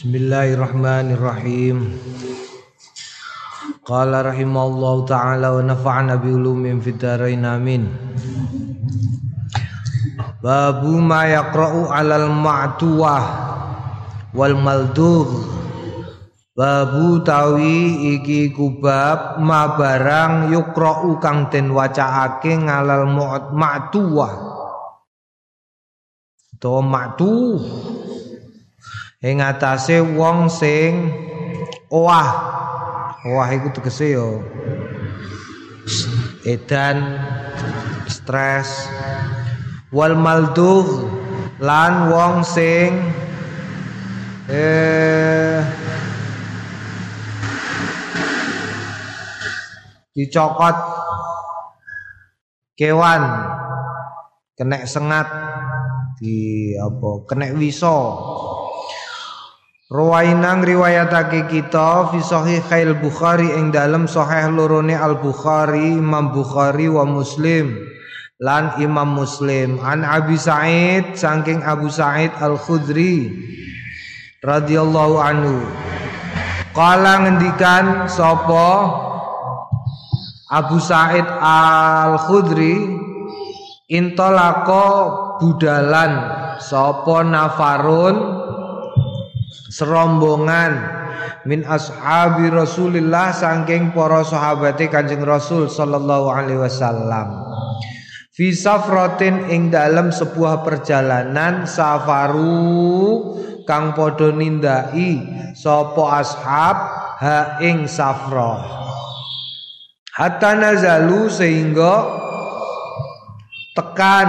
Bismillahirrahmanirrahim. Qala rahimallahu taala wa nafa'na bi ulumin fid dharain amin. Babu ma yaqra'u 'alal ma'tuwah wal maldugh. Babu tawi iki kubab ma barang yukra'u kang den wacaake ngalal ma'tuwah. To ma'tuh ing atase wong sing owah. Owah iku tegese yo edan stres wal maldugh lan wong sing eh dicokot kewan kena sengat di apa kena wiso Rawainang riwayatake kita fi sahihail Bukhari ing dalem sahih lorone Al Bukhari Imam Bukhari wa Muslim lan Imam Muslim. An Abi Sa'id saking Abu Sa'id Al Khudri radhiyallahu anhu. Kala ngendikan sapa Abu Sa'id Al Khudri intolako budalan sapa nafarun serombongan min ashabi Rasulillah saking para sahabate Kanjeng Rasul sallallahu alaihi wasallam. Fi safratin ing dalam sebuah perjalanan safaru kang padha nindai sapa ashab ha ing safra. Hatta nazalu sehingga tekan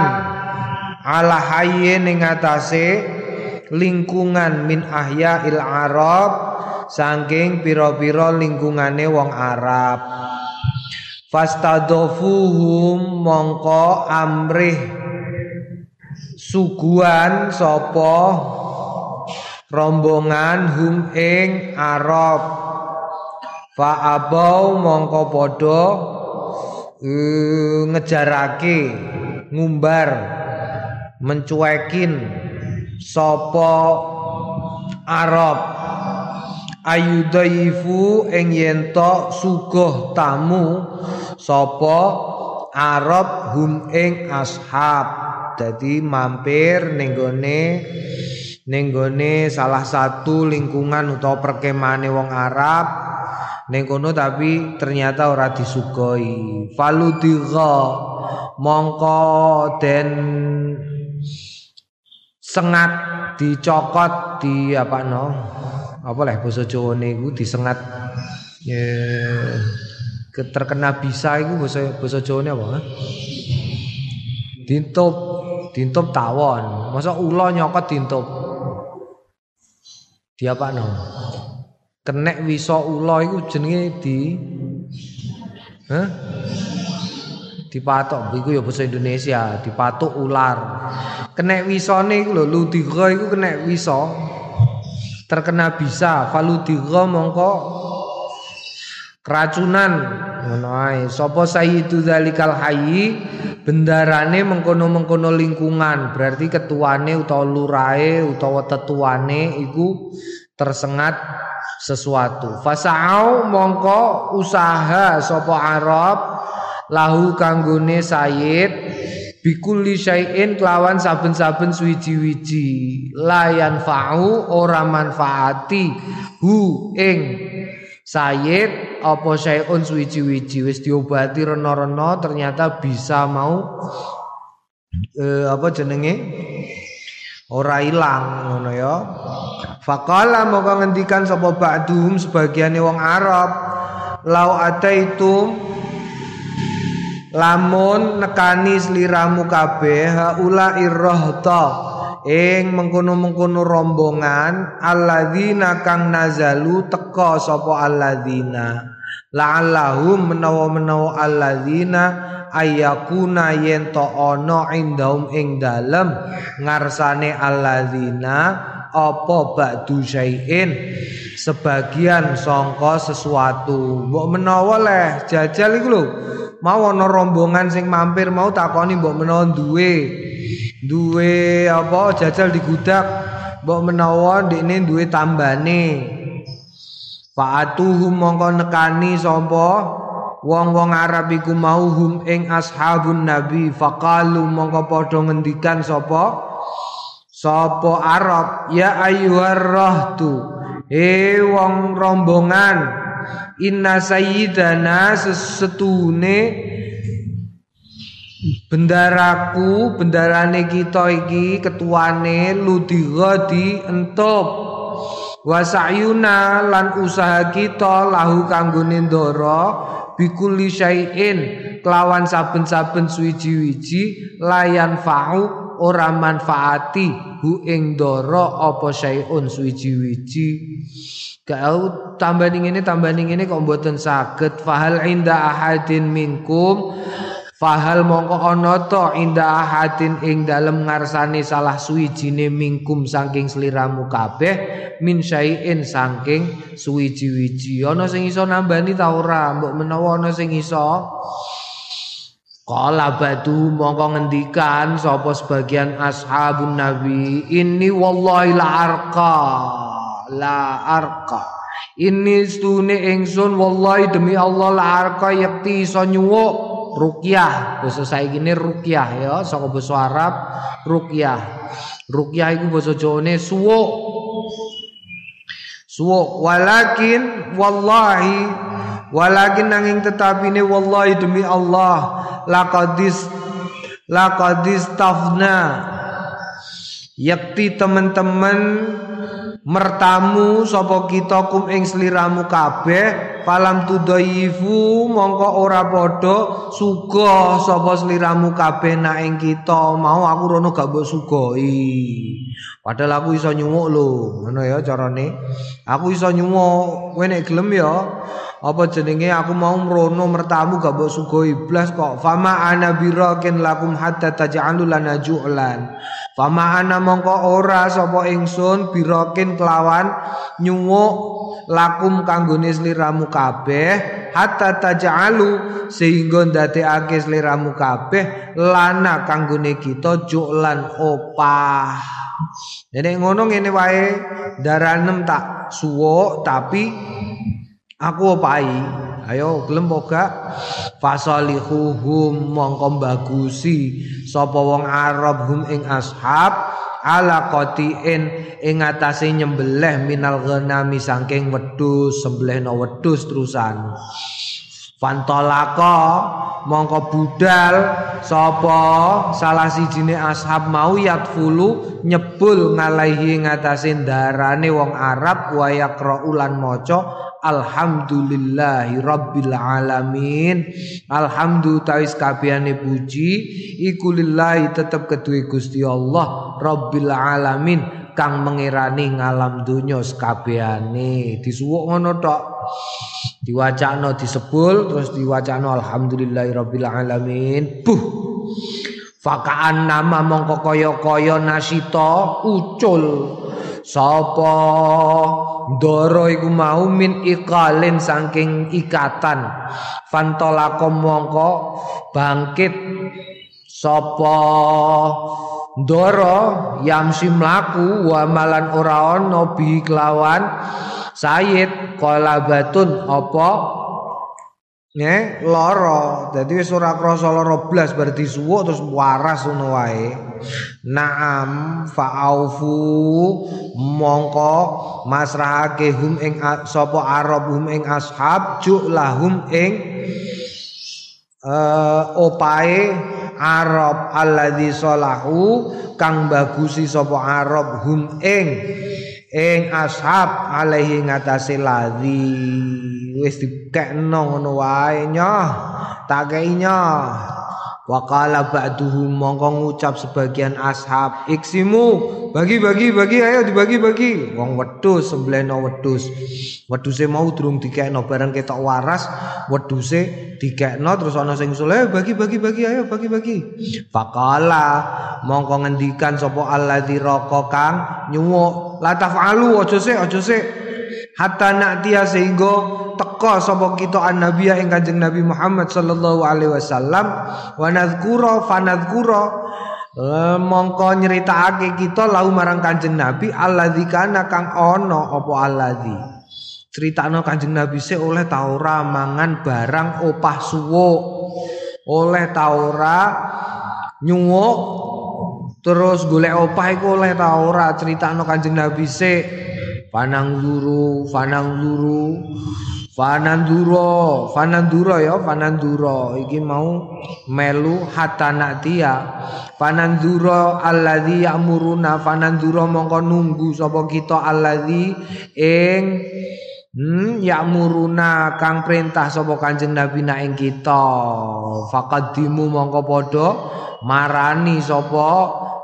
ala hayyin ing atase lingkungan min ahya il Arab saking piro-piro lingkungane wong Arab. Fastadofuhum mongko amrih suguhan sopo rombongan hum ing Arab. Fa abau mongko podo uh, ngejarake ngumbar mencuekin sapa Arab? Ayudaifu ing yen suguh tamu. Sapa Arab hum ing ashab? Dadi mampir ning gone salah satu lingkungan utawa perkemane wong Arab. Ning kono tapi ternyata ora disugoi faludhiga mongko den sengat dicokot di apa no? Apa lah basa Jawa niku disengat. Ya terkena bisa iku basa basa Jawa apa dintup dintup tawon masa ula nyokot dintup. Di apa no? Kenek wiso ula iku jenenge di Hah? Dipatok iku ya basa Indonesia dipatok ular. Kena wisone iku lho ludhiga iku kena wiso. Terkena bisa faludhiga mongko keracunan. Ngono ae. Sapa sayyidu zalikal hayyi? Bendarane mengkono-mengkono lingkungan. Berarti ketuane utawa lurae utawa tetuane iku tersengat sesuatu. Fasau mongko usaha sapa Arab lahu kanggone Sayyid bikulli syai'in kelawan saben-saben suwiji-wiji. Layan fa'u ora manfaati hu ing Sayyid apa syai'un suwiji-wiji? Wis diobati rena-rena ternyata bisa mau eh, apa jenenge? Ora ilang ngono ya. Faqala moko ngendikan sapa ba'dhum sebagiane wong Arab lau ataitum lamun nekani sliramu kabeh haula irrohta ing mengkono-mengkono rombongan alladzina kang nazalu teka sapa alladzina. La'allahum menawa-menawa alladzina ayakuna yen to ana indahum ing dalem ngarsane alladzina apa ba'du syai'in. Sebagian songko sesuatu. Mbok menawa leh jajal iku lho mau ana rombongan sing mampir mau takoni mbok menawa duwe. Duwe apa jajal di gudak mbok menawa ndekne duwe tambane. Fa'atuhum mongko nekani sapa? Wong-wong Arab iku mau hum ing ashabun nabi. Faqalu mongko padha ngendikan sapa? Sapa Arab? Ya ayyuhar rahtu. He wong rombongan inna sayyidana sesetune bendaraku bendarane kita iki ketuane ludhiga di entup wasayuna lan usaha kita lahu kanggone ndara bikuli syai'in kelawan saben-saben suwiji-wiji layan fa'u ora manfaati hu ing ndara apa syai'un suwiji-wiji Kau tambah ini tambah ini kok mboten saged fahal inda ahadin minkum Fahal mongko ana to indah hatin ing dalem ngarsane salah suwijine mingkum saking sliramu kabeh min syai'in saking suwiji-wiji. Ana sing iso nambani ta ora? Mbok menawa ana sing iso. Qala badu mongko ngendikan sapa sebagian ashabun nabi ini wallahi la arqa la arqa. Ini stune ingsun wallahi demi Allah la arqa yakti iso nyuwuk rukyah. Basa saiki ne rukyah ya saka basa Arab rukyah. Rukyah iku basa Jawane suwuk. Suwuk. Walakin wallahi walakin nanging tetapine wallahi demi Allah laqadis laqadis tafna yakti teman-teman mertamu sapa kita kum ing sliramu kabeh falam tudaifu mongko ora padha suga sapa sliramu kabeh nak ing kita. Mau aku rono gak mbok sugoi padahal aku iso nyuwuk lho ngono ya carane. Aku iso nyuwuk kowe nek gelem ya apa jenenge? Aku mau mrono mertamu gak mbok sugoi blas kok. Fama ana birakin lakum hatta taj'alu lana ju'lan. Fama ana mongko ora sapa ingsun birokin kelawan nyuwuk lakum kanggone sliramu kabeh hatta taj'alu sehingga ndadekake sliramu kabeh lana kanggone kita julan opah. Jadi ngono ngene wae daranem tak suwuk tapi aku opahi ayo gelem boga fasalihuhum mongko bagusi sapa wong Arab hum ing ashab ala qatiin ing atase nyembelih minal ghanami saking wedhus sembelihno wedhus terusan Fantolaka mongko budal sapa salah sijine ashab mau yatfulu nyebul ngalahi ngatasé darane wong Arab wa yaqra ulan maca Alhamdulillahi Rabbil Alamin. Alhamdulillah tawis kabehane puji Iku lillahi tetep kedue Gusti Allah Rabbil Alamin Kang mengirani ngalam dunya sekabehane disuwuk ngono tok diwacana disebul terus diwacana alhamdulillahi rabbil alamin buh. Fakaan nama mongko kaya-kaya nasita ucul. Sapa? Ndara iku mau min ikalin saking ikatan. Fantolako mongko bangkit. Sapa ndara yamsi mlaku wa malan ora ana bi kelawan. Sayyid kolabatun apa? Ne loro, dadi wis ora krasa lara blas berarti suwuk terus waras ngono wae. Naam fa'aufu mongko masrahake hum ing sapa Arab hum ing ashab ju lahum ing uh, opae Arab alladzi salahu kang bagusi sapa Arab hum ing ing ashab alaihi ngatasé ladzi wis dikekno ngono wae nyoh tak kei nyoh Wakala ba'duhum mongko ngucap sebagian ashab iksimu bagi bagi bagi ayo dibagi bagi. Wong wedhus sembleno wedhus. Wedhuse mau durung dikekno bareng ketok waras wedhuse dikekno terus ana sing bagi bagi bagi ayo bagi bagi. Fakala mongko ngendikan sapa alladzi raqa kang nyuwuk la tafalu aja sik aja sik hatta naktia sehingga teka sapa kita annabiya ing Kanjeng Nabi Muhammad sallallahu alaihi wasallam wa nadzkura fa nadzkura Eh, mongko nyeritakake kita lau marang Kanjeng Nabi alladzi kana kang ana apa alladzi. Critakno Kanjeng Nabi se oleh ta ora mangan barang opah suwuk. Oleh ta ora nyuwuk terus golek opah iku oleh ta ora critakno Kanjeng Nabi se panang luru. Fananduro, Fananduro ya, Fananduro iki mau melu hatanatia. Fananduro alladzi ya'muruna, Fananduro mongko nunggu sapa kita alladzi ing Hmm, ya'muruna kang perintah sapa Kanjeng Nabi nak ing kita. Faqaddimu mongko padha marani sapa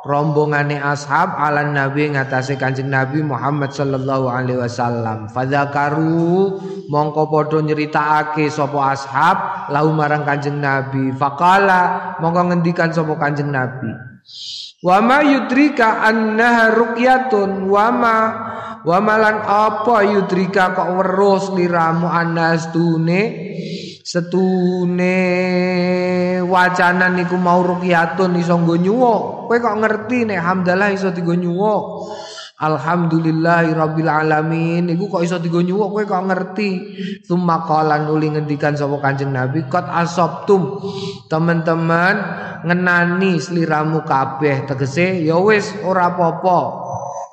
rombongane ashab ala nabi ngatasé kanjeng nabi Muhammad sallallahu alaihi wasallam. Fadzakaru mongko padha nyeritakake sapa ashab lahu marang kanjeng nabi. Faqala mongko ngendikan sapa kanjeng nabi. Wa ma yudrika annaha ruqyatun wa ma wa malan apa yudrika kok weruh liramu anastune setune wacanan niku mau ruqyatun iso nggo nyuwuk. Kowe kok ngerti nek hamdalah iso digo nyuwuk? Alhamdulillahi rabbil alamin. Iku kok iso digo nyuwuk? Kowe kok ngerti? Summa qala nuli ngendikan sapa Kanjeng Nabi Qad asabtum. Teman-teman ngenani sliramu kabeh tegese ya wis ora apa-apa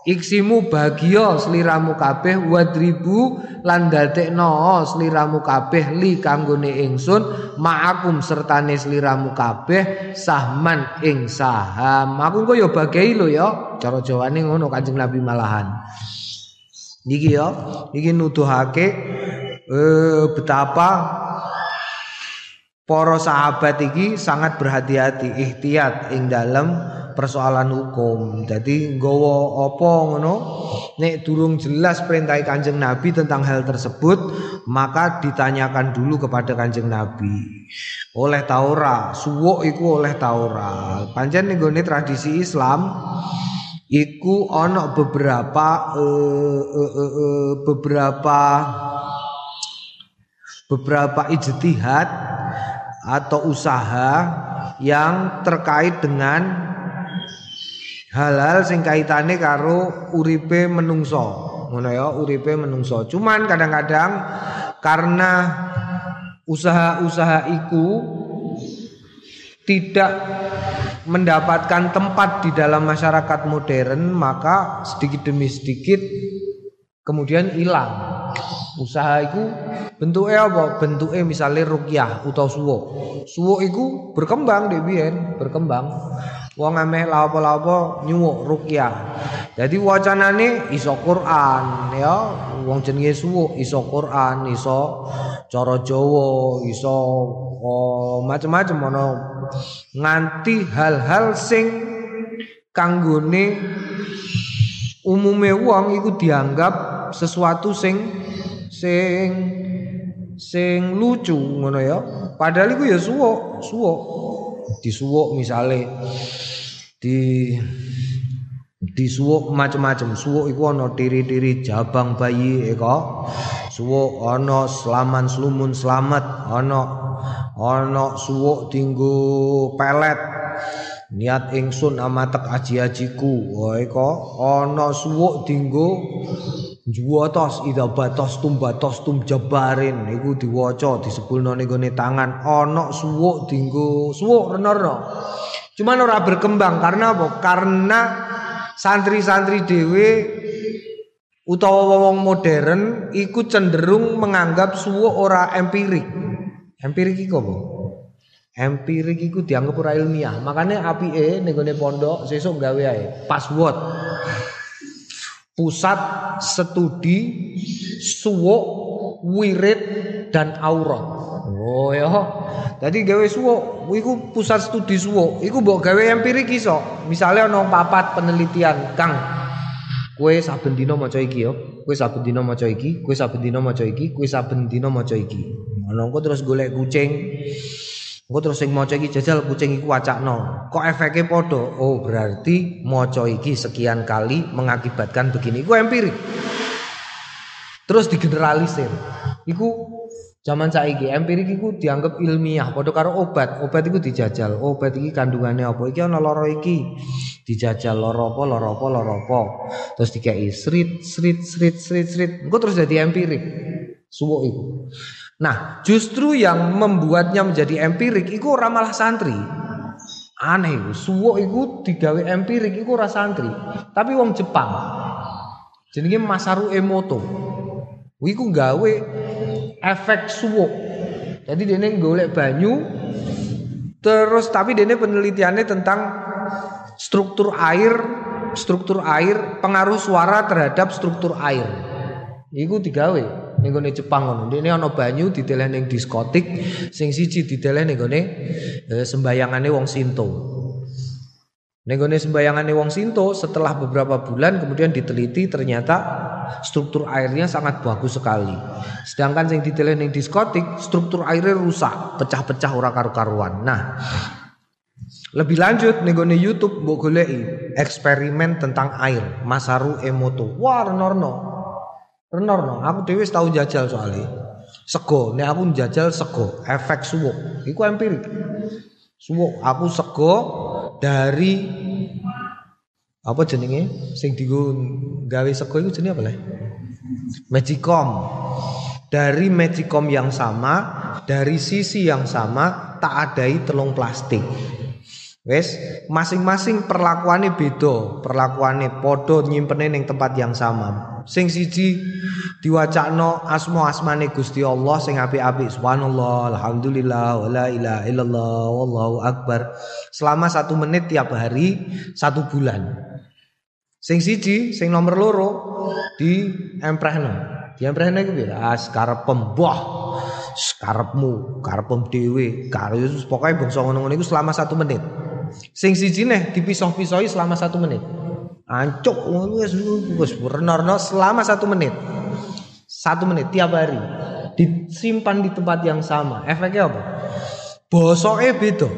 Iksimu bahagia sliramu kabeh wadribu lan dadekno sliramu kabeh li kanggone ingsun ma'akum sertane sliramu kabeh sahman ing saham. Aku engko ya bagai lho ya. Cara Jawane ngono Kanjeng Nabi malahan. Niki ya, iki nuduhake eh, betapa para sahabat iki sangat berhati-hati ihtiyat ing dalam persoalan hukum. Jadi nggawa apa ngono nek durung jelas perintah Kanjeng Nabi tentang hal tersebut, maka ditanyakan dulu kepada Kanjeng Nabi. Oleh taura, suwuk iku oleh taura. Pancen ning tradisi Islam iku ana beberapa uh, uh, uh, uh, beberapa beberapa ijtihad atau usaha yang terkait dengan hal-hal sing kaitane karo uripe menungso. Ngono ya uripe menungso. Cuman kadang-kadang karena usaha-usaha iku tidak mendapatkan tempat di dalam masyarakat modern maka sedikit demi sedikit kemudian hilang. Usaha itu bentuknya apa? Bentuknya misalnya rukyah atau suwo suwo itu berkembang di berkembang Wong ameh lapo-lapo nyuwuk rukyah. Dadi wacanane iso Quran ya, wong jenenge suwuk iso Quran, iso cara Jawa, iso oh, macam-macam ana nganti hal-hal sing kanggone umume wong iku dianggap sesuatu sing sing sing lucu ngono ya. Padahal iku ya suwuk, suwuk. Disuwuk misale di di suwuk macam-macam suwuk iku ana tiri-tiri jabang bayi eka suwuk ana selaman slumun selamat ana ana suwuk dinggo pelet. Niat ingsun amatek aji-ajiku eka ana suwuk dinggo juwatos ida batos tum batos tum jabarin iku diwaca disebulno ning tangan ana suwuk dinggo suwuk rena-rena Cuman ora berkembang karena apa? Karena santri-santri dewe utawa wong modern iku cenderung menganggap suwo ora empirik. Empirik iku apa? Empirik iku dianggap ora ilmiah. Makanya apike ning gone pondok sesuk gawe ae password. Pusat studi suwo wirid dan aurat. Oh ya. Jadi gawe suwo, iku pusat studi suwo, iku mbok gawe empirik iso. Misale ana papat penelitian, Kang. Kowe saben dina maca iki yo, kowe saben dina maca iki, kowe saben dina maca iki, kowe saben dina maca iki. Terus golek kucing. Engko terus sing maca iki jajal kucing iku wacakno. Kok efeknya padha? Oh, berarti maca iki sekian kali mengakibatkan begini. Iku empirik. Terus digeneralisir. Iku Zaman saiki empirik iku dianggap ilmiah, padha karo obat. Obat iku dijajal. Obat iki kandungannya apa? Iki ana lara iki. Dijajal lara apa, lara apa, lara apa. Terus dikei srit srit srit srit srit. Engko terus jadi empirik. Suwuk iku. Nah, justru yang membuatnya menjadi empirik iku ora malah santri. Aneh suwuk iku digawe empirik iku ora santri, tapi wong Jepang. Jenenge Masaru Emoto. Iku gawe efek suwuk. Jadi dene golek banyu terus tapi dene penelitiannya tentang struktur air, struktur air, pengaruh suara terhadap struktur air. Iku digawe ning gone Jepang ngono. Dene ana banyu diteleh ning diskotik, sing siji diteleh ning gone eh, sembahyangannya wong Sinto. Nenggone sembayangane wong Sinto setelah beberapa bulan kemudian diteliti ternyata struktur airnya sangat bagus sekali. Sedangkan yang diteliti ning diskotik struktur airnya rusak, pecah-pecah ora karu-karuan. Nah, lebih lanjut nenggone YouTube mbok eksperimen tentang air, Masaru Emoto. Wah, renorno. Renorno, aku dhewe tahu jajal soalnya. Sego, nek aku jajal sego, efek suwuk. Iku empirik. Suwuk, aku sego dari apa jenenge sing digo gawe sego iku jenenge apa le? Magicom. Dari Magicom yang sama, dari sisi yang sama tak adai telung plastik. Wes, masing-masing perlakuannya beda, perlakuannya podo nyimpene ning tempat yang sama. Sing siji diwacakno asma asmane Gusti Allah sing apik-apik. Subhanallah, alhamdulillah, wala ilaha illallah, wallahu akbar. Selama satu menit tiap hari, satu bulan. Sing siji, sing nomor loro di emprehno. Di emprehno iku piye? Ah, karepem. Wah, karepmu, karepem dhewe. Karo pokoke bangsa ngono-ngono iku selama satu menit. Sing siji neh dipisah-pisahi selama satu menit. Ancuk wis wis renorno selama satu menit. Satu menit tiap hari. Disimpan di tempat yang sama. Efeknya apa? Bosoke beda.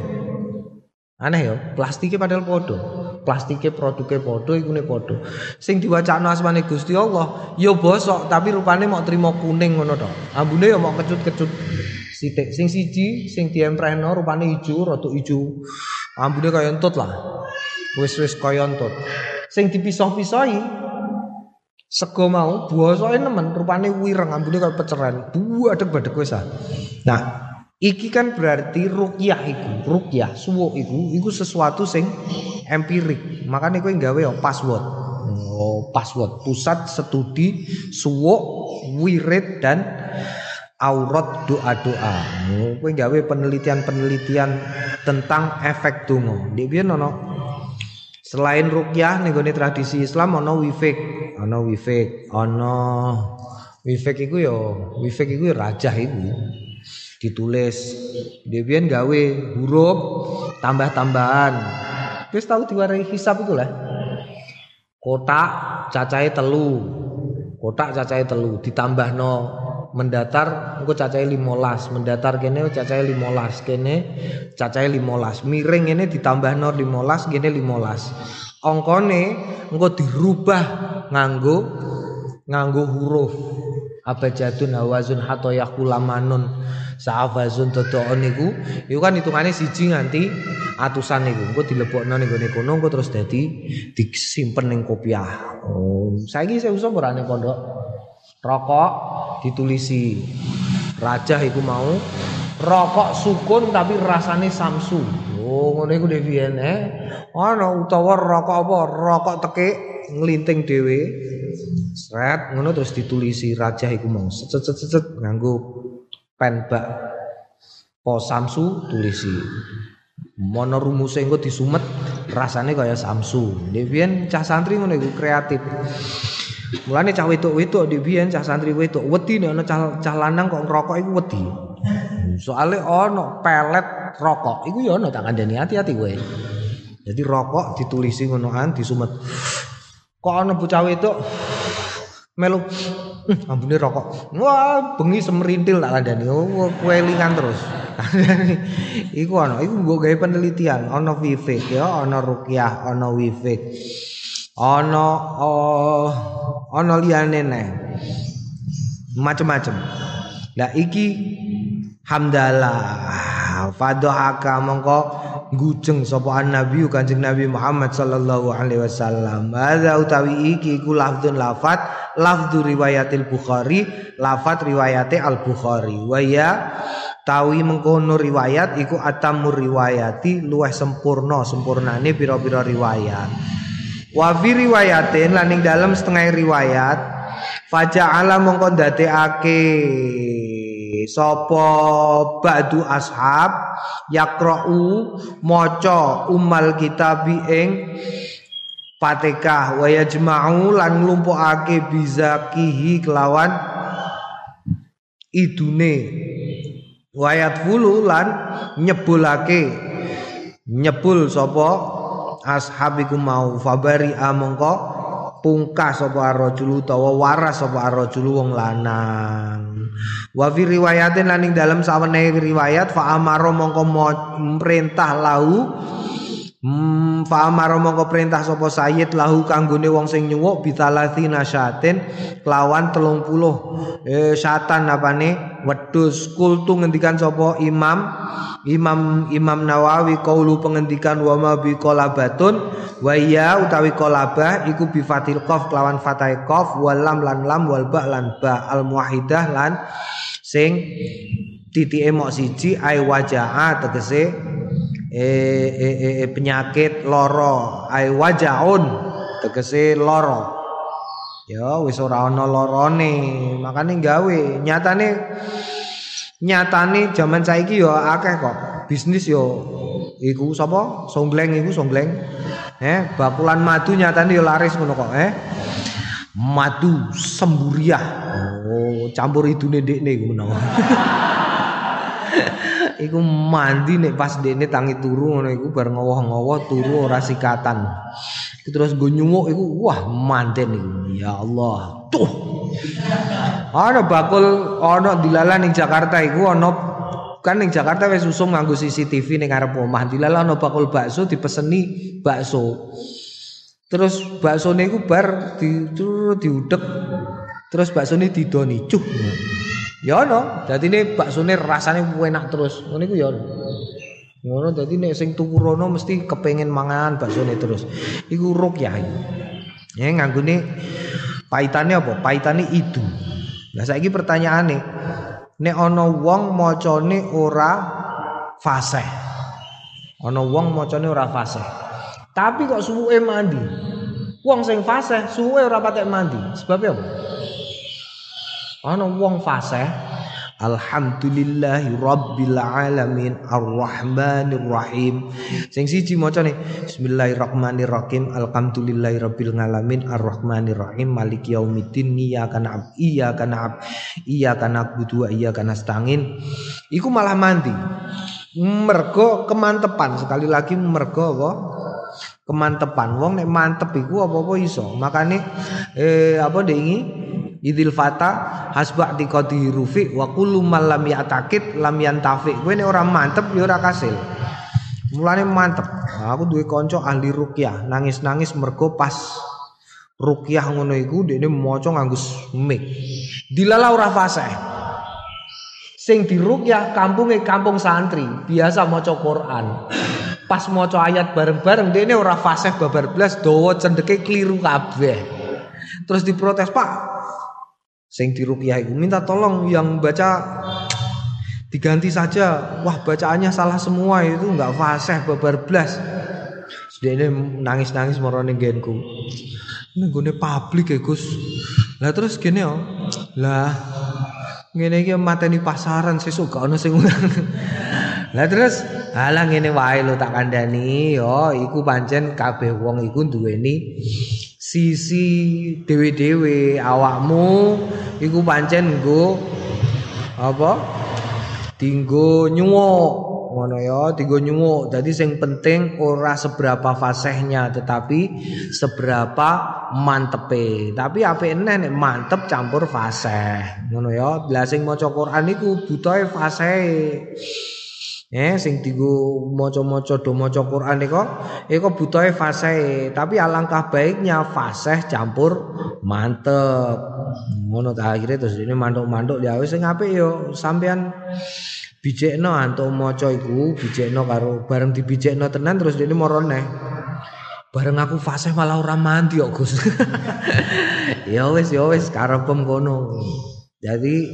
Aneh ya, plastiknya padahal podo. Plastiknya produknya podo, ikune podo. Sing diwacana asmane Gusti Allah, ya bosok tapi rupane mau terima kuning ngono to. Ambune ya mau kecut-kecut sithik. Sing siji sing diemprehno rupane ijo, rada ijo. Ambune kaya entut lah. Wis-wis kaya entut. Sing dipisah-pisahi sego mau bosoke nemen rupane wireng ambune kaya peceran. Buadeg-badeg wis ah. Nah, iki kan berarti rukyah iku, rukyah suwuk iku iku sesuatu sing empirik. Makanya kowe gawe ya password. Oh, password pusat studi suwuk, wirid dan aurat doa-doa. Oh, kowe gawe penelitian-penelitian tentang efek donga. Ndek biyen ono selain rukyah ning tradisi Islam ono wifik, ono wifik, ono wifik iku ya wifik iku ya rajah iku. Ditulis Debian gawe huruf tambah-tambahan. Wis tahu diwarai hisab itu lah. Kotak cacahe telu. Kotak cacahe telu ditambah no mendatar engko cacahe 15 mendatar kene cacahe 15 kene cacahe 15 miring ini ditambah no 15 kene 15 ongkone engko dirubah nganggo nganggo huruf. Abajadun hawazun hato yakulamanun sa'afazun dodoon niku iku kan hitungane siji nganti atusan niku. Engko dilebokno ning gone kono engko terus dadi disimpen ning kopiah. Oh saiki saya usah ora ning pondok rokok ditulisi. Raja iku mau rokok sukun tapi rasane samsu. Oh ngono iku Devien eh? Ana utawa rokok apa? Rokok tekik nglinting dhewe. Sret ngono terus ditulisi. Raja iku mau set set set nganggo pen bak po samsu tulisi. Mono rumuse engko disumet rasane kaya samsu. Devien cah santri ngono iku kreatif Mulane cah wedok-wedok di biyen cah santri wedok wedi nek ana cah, cah lanang kok ngerokok iku wedi. Soale ana pelet rokok iku ya ana tak kandhani hati-hati kowe. Jadi rokok ditulisi ngonoan disumet. Kok ana bocah wedok melu hm, ambune rokok. Wah, bengi semerintil tak kandhani. Oh, kuelingan terus. iku ana, iku mbok gawe penelitian, ana vivik ya, ana rukyah, ana wifik. Ana oh, ana liyane neh. Macem-macem. Lah iki hamdalah fadohaka mongko gujeng sapa nabi Kanjeng Nabi Muhammad sallallahu alaihi wasallam. Hadza utawi iki iku lafdzun lafat lafdzu riwayatil Bukhari, lafat riwayate Al Bukhari. Wa ya tawi mengkono riwayat iku atamur riwayati luweh sempurna sempurnane pira-pira riwayat wa fi riwayatin laning dalam setengah riwayat faja'ala mongko ndadekake sapa ba'du ashab yaqra'u maca umal kitabi ing Fatihah wa yajma'u lan nglumpukake bizakihi kelawan idune. Wayat fulu lan nyebulake nyebul sapa ashabiku mau fabari amangka pungkas sapa arrajulu utawa waras sapa arrajulu wong lanang. Wa fi riwayatin laning dalam sawene riwayat fa amaro mongko perintah lahu Hmm, fa amara mongko perintah sapa sayyid lahu kanggone wong sing nyuwuk bitalati nasyatin kelawan 30 eh syatan apane? Wedhus kultu ngendikan sapa imam Imam Imam Nawawi kaulu pengendikan wa ma bi qolabatun? Wa ya utawi qolabah iku bi fatil qaf kelawan fatai qaf wal lam lan lam wal ba lan ba al muahidah lan sing titike mok siji ai wajaa tegese eh, eh, eh, penyakit loro ai wajaun tegese loro ya wis ora ana lorone makane gawe. Nyatane nyatane zaman saiki ya akeh kok. Bisnis yo iku sapa? Songleng iku songleng. Eh bakulan madu nyatane yo laris ngono kok eh madu semburiah. Oh campur idune ndekne menawa iku mandi nek pas dene tangi turu ngono iku bar ngowoh-ngowoh turu ora sikatan. Terus go nyumuk iku wah manten iku. Ya Allah. Tuh. Ana bakul ana dilalah ning Jakarta iku ana kan ning Jakarta wis usum nganggo CCTV ning ngarep omah. Dilalah ana bakul bakso dipeseni bakso. Terus baksone iku bar di diudek. Terus baksone didoni cuh. Ya ono, dadi ne baksone rasane enak terus. Ngono iku ya. Ngono dadi nek sing tuku rono mesti kepengin mangan baksone terus. Iku rukyah. Ya nganggone paitane apa? Paitane itu. Lah saiki pertanyaane, nek ana wong macane ora fasih. Ana wong macane ora fasih. Tapi kok suwuke mandi. Wong sing fasih suwuke ora patek mandi. Sebab apa? Ana wong fasih. Alhamdulillahi Alamin Ar-Rahmanir Rahim Sing siji macane Bismillahirrahmanirrahim. Alhamdulillahi Alamin Ar-Rahmanir Rahim Malik Yaumiddin Iyyaka na'budu Iyyaka na'budu Iyyaka na'budu wa iyyaka nasta'in. Iku malah mandi. Mergo kemantepan Sekali lagi mergo apa? Kemantepan. Wong nek mantep iku apa-apa iso. Makane eh apa iki idil fata hasba tiqadi rufi wa kullu man lam ya'taqid lam yantafi. Kowe nek ora mantep ya ora kasil. Mulane mantep. Nah, aku duwe kanca ahli ruqyah nangis-nangis mergo pas ruqyah ngono iku dekne maca nganggo mic. Dilala ora fasih. Sing diruqyah kampunge kampung santri biasa maca Quran. Pas maca ayat bareng-bareng dekne ora fasih babar blas dawa cendeke kliru kabeh. Terus diprotes Pak sing diruqyah itu minta tolong yang baca diganti saja. Wah bacaannya salah semua itu nggak fasih babar blas. Ini nangis-nangis marane genku. Ini gue publik ya Gus. Lah terus gini oh. Lah ngene iki mateni pasaran sesuk gak ono sing Lah terus halang ngene wae lo tak kandhani yo. Iku pancen kabeh wong iku duweni sisi dewe-dewe awakmu iku pancen nggo apa? Tinggo nyuwuk ngono ya tinggo nyuwuk. Dadi sing penting ora seberapa fasihnya tetapi seberapa mantepe. Tapi apik nek mantep campur fasih ngono ya. Lah sing maca Quran iku butuhe fasih Eh sing digo maca-maca do maca Quran iku iku butuhe fase, tapi alangkah baiknya fase campur mantep. Ngono ta akhire terus ini mantuk-mantuk ya wis sing apik yo sampean bijekno antuk maca iku bijekno karo bareng dibijekno tenan terus ini morone. Bareng aku fase malah ora mandi kok Gus. ya wis ya wis karepem kono. Jadi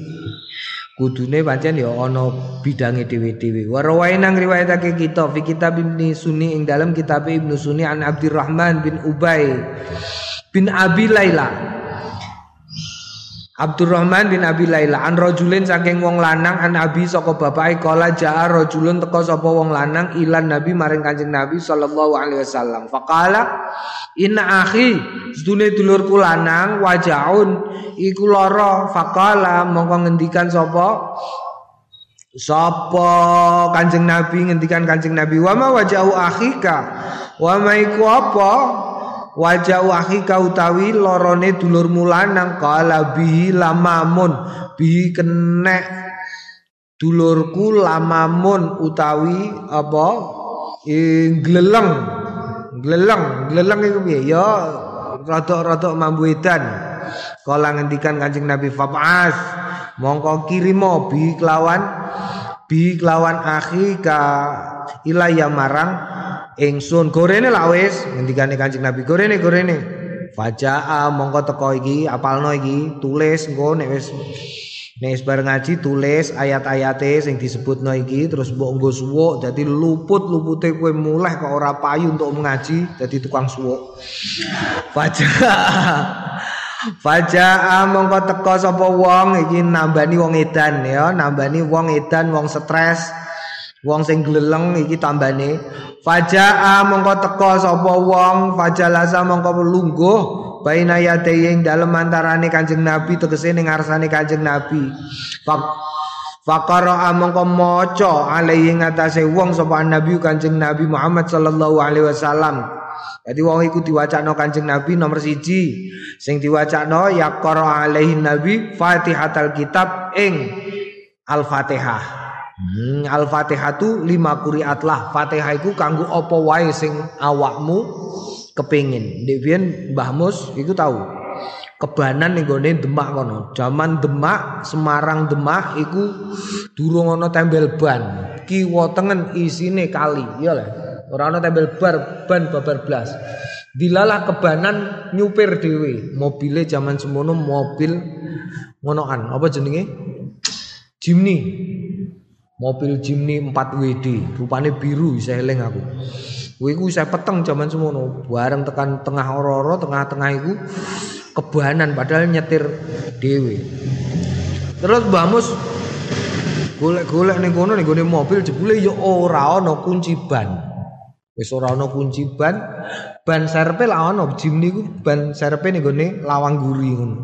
kudune pancen ya ana bidange dhewe-dhewe. Wa rawaina ngriwayatake kita fi kitab Ibnu Sunni ing dalam kitab Ibnu Sunni an Abdurrahman bin Ubay bin Abi Laila. Abdurrahman bin Abi Laila an rajulin saking wong lanang an Abi saka bapake kala jaa rajulun teka sapa wong lanang ilan Nabi maring Kanjeng Nabi sallallahu alaihi wasallam. Faqala inna akhi sedune dulurku lanang wajaun iku lara. Faqala mongko ngendikan sapa? Sapa Kanjeng Nabi? Ngendikan Kanjeng Nabi wa ma wajahu akhika? Wa ma iku apa wajah akhika utawi lorone dulurmu lanang kala bihi lamamun. Bihi kenek dulurku lamamun utawi apa? Gleleng. Gleleng. Gleleng iku piye? Ya rada-rada mambu edan. Kala ngendikan Kanjeng Nabi fab'as mongko kirimo bi kelawan bi kelawan akhika ilaya marang ingsun gorene lak wis. Ngendikane Kanjeng Nabi gorene gorene. Fajaa mongko teko iki apalno iki? Tulis engko nek wis nek bareng ngaji tulis ayat-ayate sing disebutno iki terus mbok nggo suwuk. Dadi luput-lupute kowe muleh kok ora payu untuk mengaji dadi tukang suwuk. Fajaa. Fajaa mongko teko sapa wong iki nambani wong edan ya, nambani wong edan wong stres. Wong sing gleleng iki tambane Fajaa mongko teko sapa wong fajalasa mongko lungguh baina yadaying dalem antarane Kanjeng Nabi tegese ning ngarsane Kanjeng Nabi. Fak Fakara mongko maca alaihi ngatasé wong sapa Nabi Kanjeng Nabi Muhammad sallallahu alaihi wasallam. Jadi wong iku diwacana Kanjeng Nabi nomor siji sing diwacana yaqra alaihi Nabi Fatihatul Kitab ing Al-Fatihah. Hmm, Al-Fatihah tu lima kuriat lah. Fatihah itu kanggo apa wae sing awakmu kepingin. Devian Mbah Mus iku tahu. Kebanan ning gone Demak kono. Zaman Demak, Semarang Demak iku durung ana tembel ban. Kiwa tengen isine kali, ya lah. Ora ana tembel bar ban babar blas. Dilalah kebanan nyupir dhewe. Mobile zaman semono mobil ngonoan. Apa jenenge? Jimny. Mobil Jimny 4WD rupane biru saya eling aku. Kuwi ku saya peteng zaman semono. Bareng tekan tengah ororo tengah-tengah iku kebanan padahal nyetir dhewe. Terus Mbah Mus golek-golek ning kono ning gone mobil jebule ya ora ana kunci ban. Wis ora ana kunci ban ban serpe lah ana. Jimny ku ban serpe ning gone lawang guri ngono.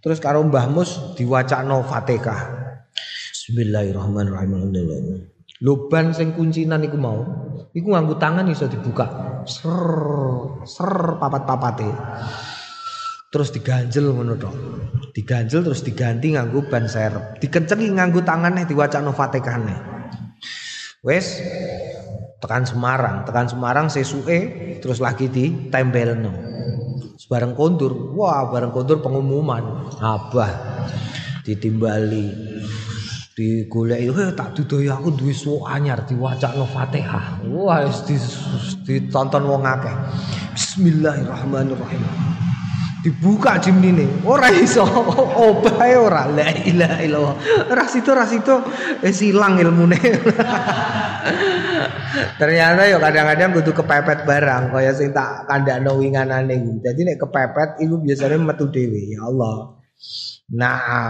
Terus karo Mbah Mus diwacakno Fatihah Bismillahirrahmanirrahim. Loban sing kuncinan iku mau, iku nganggo tangan iso dibuka. Ser ser papat-papate. Terus diganjel ngono tok. Diganjel terus diganti nganggo ban serep. Dikencengi nganggo tangane diwacana Fatihahne. Wes tekan Semarang, tekan Semarang sesuke terus lagi ditempelno. Bareng kondur, wah bareng kondur pengumuman, abah ditimbali digoleki eh tak dudoyo aku duwe suwuk anyar diwacakno Fatihah. Wah wis ditonton wong akeh. Bismillahirrahmanirrahim. Dibuka jimnine, ora iso obahe ora. La ilaha illallah. Ora situ ora situ wis ilang ilmune. Ternyata ya kadang-kadang kudu kepepet barang kaya sing tak kandakno iki. Dadi nek kepepet iku biasanya metu dhewe ya Allah. Nah,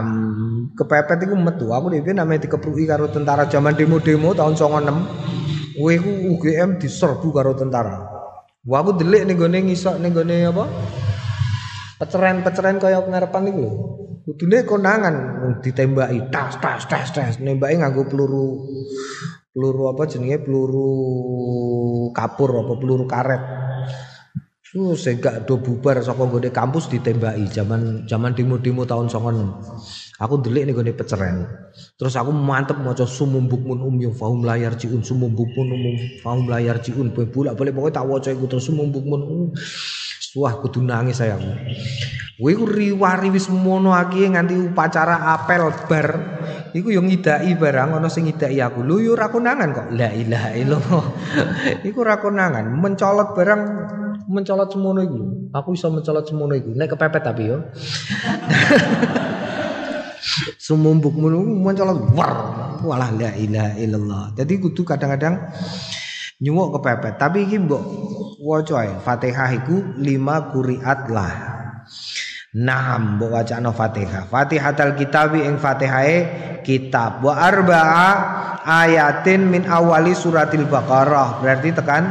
kepepet iku metu. Aku dhewe namanya dikepruki karo tentara zaman demo-demo tahun 96. Kowe iku UGM diserbu karo tentara. Wah, aku delik ning gone ngisok ning gone apa? Peceren-peceren kaya ngarepan iku lho. Kudune konangan ditembaki tas tas tas tas nembaki nganggo peluru peluru apa jenenge peluru kapur apa peluru karet. Saya gak do bubar saka nggone kampus ditembaki zaman zaman demo-demo tahun 96. Aku delik nih gue peceren. Terus aku mantep maca sumumbuk mun umyu fahum layar ciun sumumbuk mun umum fahum layar ciun bolak balik pokoknya tak waca iku terus sumumbuk mun um. Wah kudu nangis sayang. Kowe ku riwari wis mono aki nganti upacara apel bar. Iku yo ngidaki barang ana sing ngidaki aku. Lho yo ora konangan kok. La ilaha illallah. iku ora konangan, mencolot barang mencolot semono iku. Aku iso mencolot semono iku. Nek kepepet tapi yo. Sumumbuk mulu mencolot war. Walah la ilaha illallah. Jadi kudu kadang-kadang nyuwuk kepepet. Tapi iki mbok waca Fatihah iku lima kuriat lah. Naam mbok wacana Fatihah. Fatihatul kitabi ing Fatihae kitab wa arba'a ayatin min awali suratil Baqarah. Berarti tekan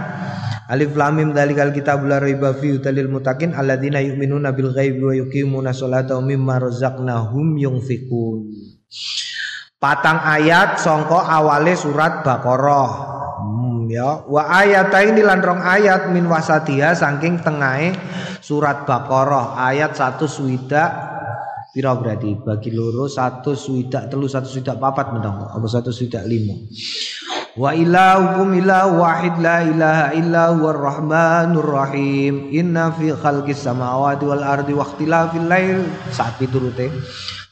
Alif lam mim dzalikal kitabul la raiba fi dalil mutakin alladzina yu'minuna bil ghaibi wa yuqimuna sholata wa mimma razaqnahum yunfikun. Patang ayat songko awale surat Baqarah. Ya. Wa ayatain lan rong ayat min wasatiha saking tengahe surat Baqarah. Ayat satu swida pira berarti? Bagi loro satu swida telu satu swida papat mendong apa satu swida lima Wa ilahukum ilahu wahid la ilaha illa huwar rahmanur rahim. Inna fi khalqis samawati wal ardi wa ikhtilafil lail. Saat piturute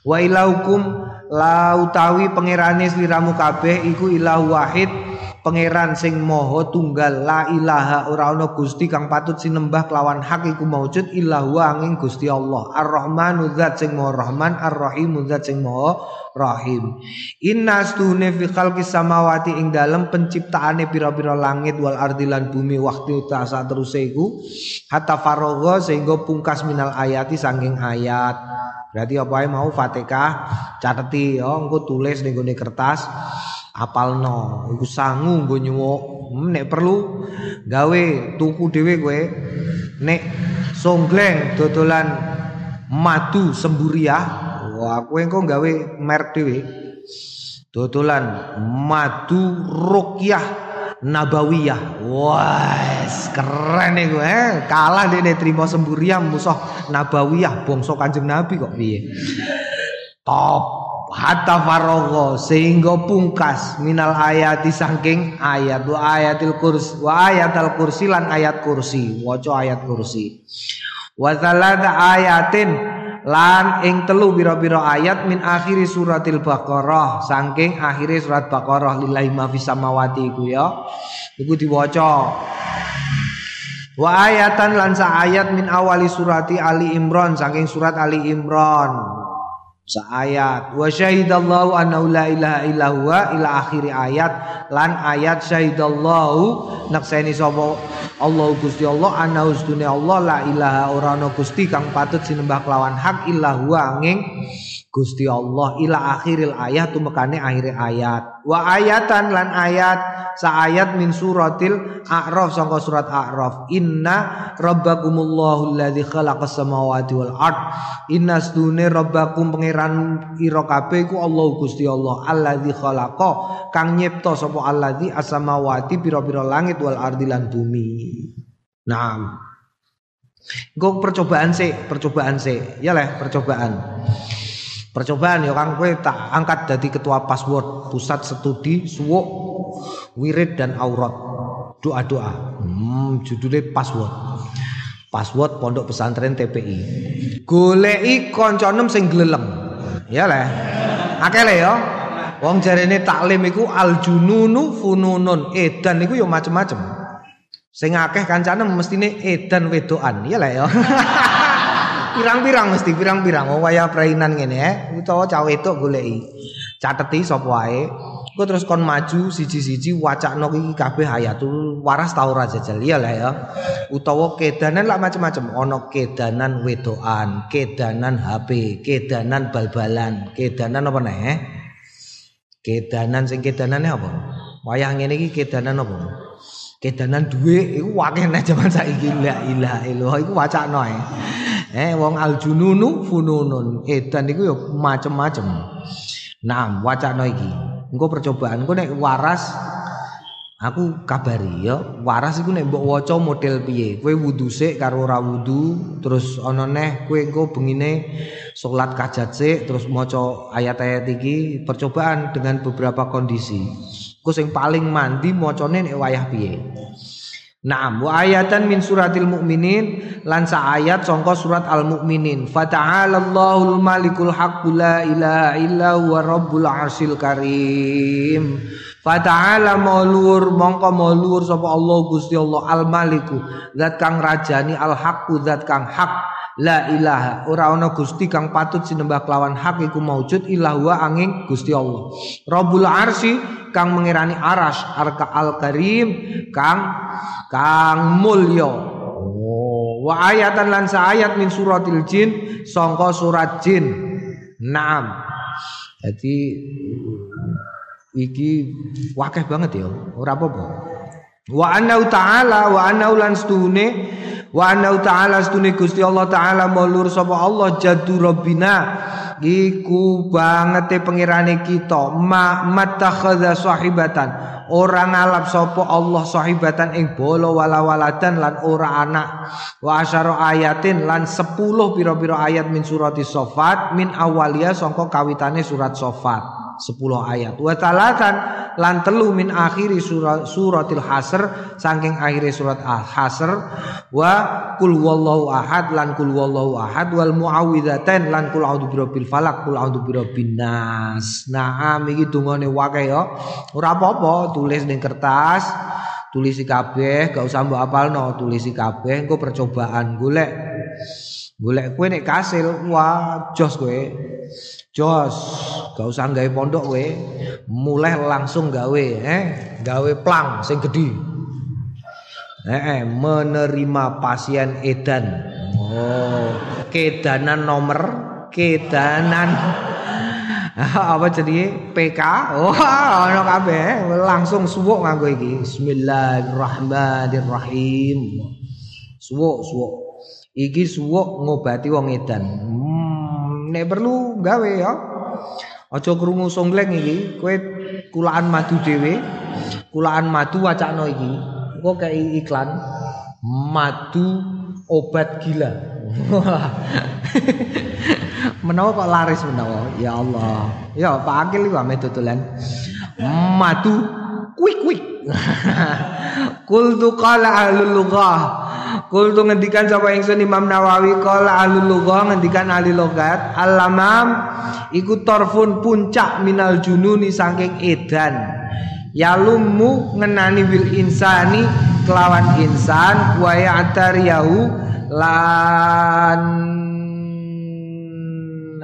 Wa ilahukum la utawi pangerane sliramu kabeh iku wahid pangeran sing moho tunggal la ilaha ora ana gusti kang patut sinembah kelawan hak iku maujud illahu angin Gusti Allah. Ar-Rahmanu zat sing moho Rahman Ar-Rahimu zat sing moho Rahim. Inna stune fi khalqis samawati ing dalem penciptaane pira-pira langit wal ardi lan bumi waktu tasa terus iku hatta faragha sehingga pungkas minal ayati saking ayat. Berarti apa mau Fatihah? Cateti ya engko tulis ning kertas apalno iku sangu nggo nyuwuk hmm, nek perlu gawe tuku dhewe kowe nek songgleng dodolan madu semburiah wah kowe engko gawe merek dhewe dodolan madu rukyah Nabawiyah. Wah, keren nih gue. Eh. Kalah deh terima semburiah musuh Nabawiyah bangsa Kanjeng Nabi kok piye. Top hatta faragha sehingga pungkas minal ayati saking ayat. Wa ayatil kursi wa ayatal kursi lan ayat kursi. Waca ayat kursi. Wa ayatin lan ing telu pira-pira ayat min akhiri suratil baqarah. Saking akhiri surat baqarah lillahi ma fis samawati iku ya. Iku diwaca. Wa ayatan lan ayat min awali surati ali imran saking surat ali imran Saayat wa syahidallahu annahu la ilaha illa huwa ila akhir ayat. Lan ayat syahidallahu nakseni sapa? Allah Gusti Allah annahu Allah la ilaha ora ana Gusti kang patut sinembah kelawan hak illa huwa angin Gusti Allah. Ila akhiril ayat tumekane akhir ayat. Wa ayatan lan ayat sa ayat min suratil a'raf sangka surat a'raf. Inna rabbakumullahu alladzi khalaqas samawati wal ard. Inna stune rabbakum pangeran ira kabeh iku Allah Gusti Allah alladzi khalaqa kang nyipta sapa alladzi as-samawati pira-pira langit wal ardi lan bumi nah Gue percobaan sih, percobaan sih, ya lah percobaan. Percobaan ya Kang kowe tak angkat jadi ketua password pusat studi suwuk wirid dan aurat. Doa-doa. Hmm, judulnya password. Password Pondok Pesantren TPI. Goleki kancanem sing glelem. Ya le. Akeh le ya. Wong jarene taklim iku aljununu fununun. Edan iku ya macem-macem. Sing akeh kancane mestine edan wedoan. Ya le ya. pirang-pirang mesti pirang-pirang oh waya prainan ngene ya utawa cah wedok goleki cateti sapa wae Kau terus kon maju siji-siji wacakno iki kabeh hayatul waras tau ora jajal ya lah ya. Utawa kedanan lah macam-macam. Ono kedanan wedoan, kedanan HP, kedanan bal-balan, kedanan apa nih? Kedanan sing kedanane apa? Wayah ngene iki kedanan apa? Kedanan duwe iku wakeh nek jaman saiki la ilaha illallah iku wacakno ae. Eh wong aljununu fununun. Edan iku ya macem-macem. Nah, wacana iki. Engko percobaan engko nek waras Aku kabari ya, waras iku nek mbok waca model piye. Kowe wudu sik karo ora wudu, terus ana neh kowe engko bengine salat kajat sik terus maca ayat-ayat iki percobaan dengan beberapa kondisi. Ku sing paling mandi macane nek wayah piye. Naam wa ayatan min suratil mukminin lan ayat sangka surat al mukminin fata'alallahul malikul haqqul la ilaha illa huwa rabbul arsyil karim. Fata'ala maulur mongko maulur sapa Allah Gusti Allah al maliku zat kang rajani al haqqu zat kang hak La ilaha ora ana Gusti kang patut sinembah kelawan hak iku maujud ilah angin Gusti Allah. Rabbul arsy kang mengirani aras arka al karim kang kang mulya. Oh, wa ayatan lan ayat min suratil jin sangka surat jin. Naam. Jadi iki wakeh banget ya, ora apa-apa. Wa anna ta'ala wa anna lan stune Wa anna ta'ala stune Gusti Allah taala mulur sapa Allah jadu rabbina. Iku bangete pengirane kita. Ma matakhadha sahibatan. Ora ngalap sapa Allah sahibatan ing bolo wala waladan lan ora anak. Wa asyara ayatin lan 10 pira-pira ayat min surati sofat min awalia sangka kawitane surat sofat 10 ayat. Wa talatan lan telu min akhiri surat suratil hasr saking akhiri surat al-hasr wa kul wallahu ahad lan kul wallahu ahad wal muawwidzatain lan kul a'udzu birabbil falak kul a'udzu birabbin nas. Nah, iki dungane wae ya. Ora apa-apa tulis ning kertas tulisi kabeh gak usah mbok apalno tulisi kabeh engko percobaan golek golek kowe nek kasil wah jos kowe Jos, gak usah gawe pondok we, mulai langsung gawe, eh, gawe plang sing gede. Eh, eh, menerima pasien edan. Oh, kedanan nomor, kedanan apa jadi PK? Oh, ono kabeh langsung suwuk nganggo iki. Bismillahirrahmanirrahim. Suwuk, suwuk. Iki suwuk ngobati wong edan. nek perlu gawe ya. Aja krungu songleng iki, kowe kulaan madu dhewe. Kulaan madu wacana iki. Engko kei iklan madu obat gila. menawa kok laris menawa. Ya Allah. Ya Pak Akil iki ame dodolan. Madu kuik-kuik. Qul qala ahlul lughah Kul tu ngendikan sapa ingsun Imam Nawawi qala ahlul lughah ngendikan ahli logat alamam iku torfun puncak minal jununi saking edan. Yalumu ngenani wil insani kelawan insan wa ya'tariyahu lan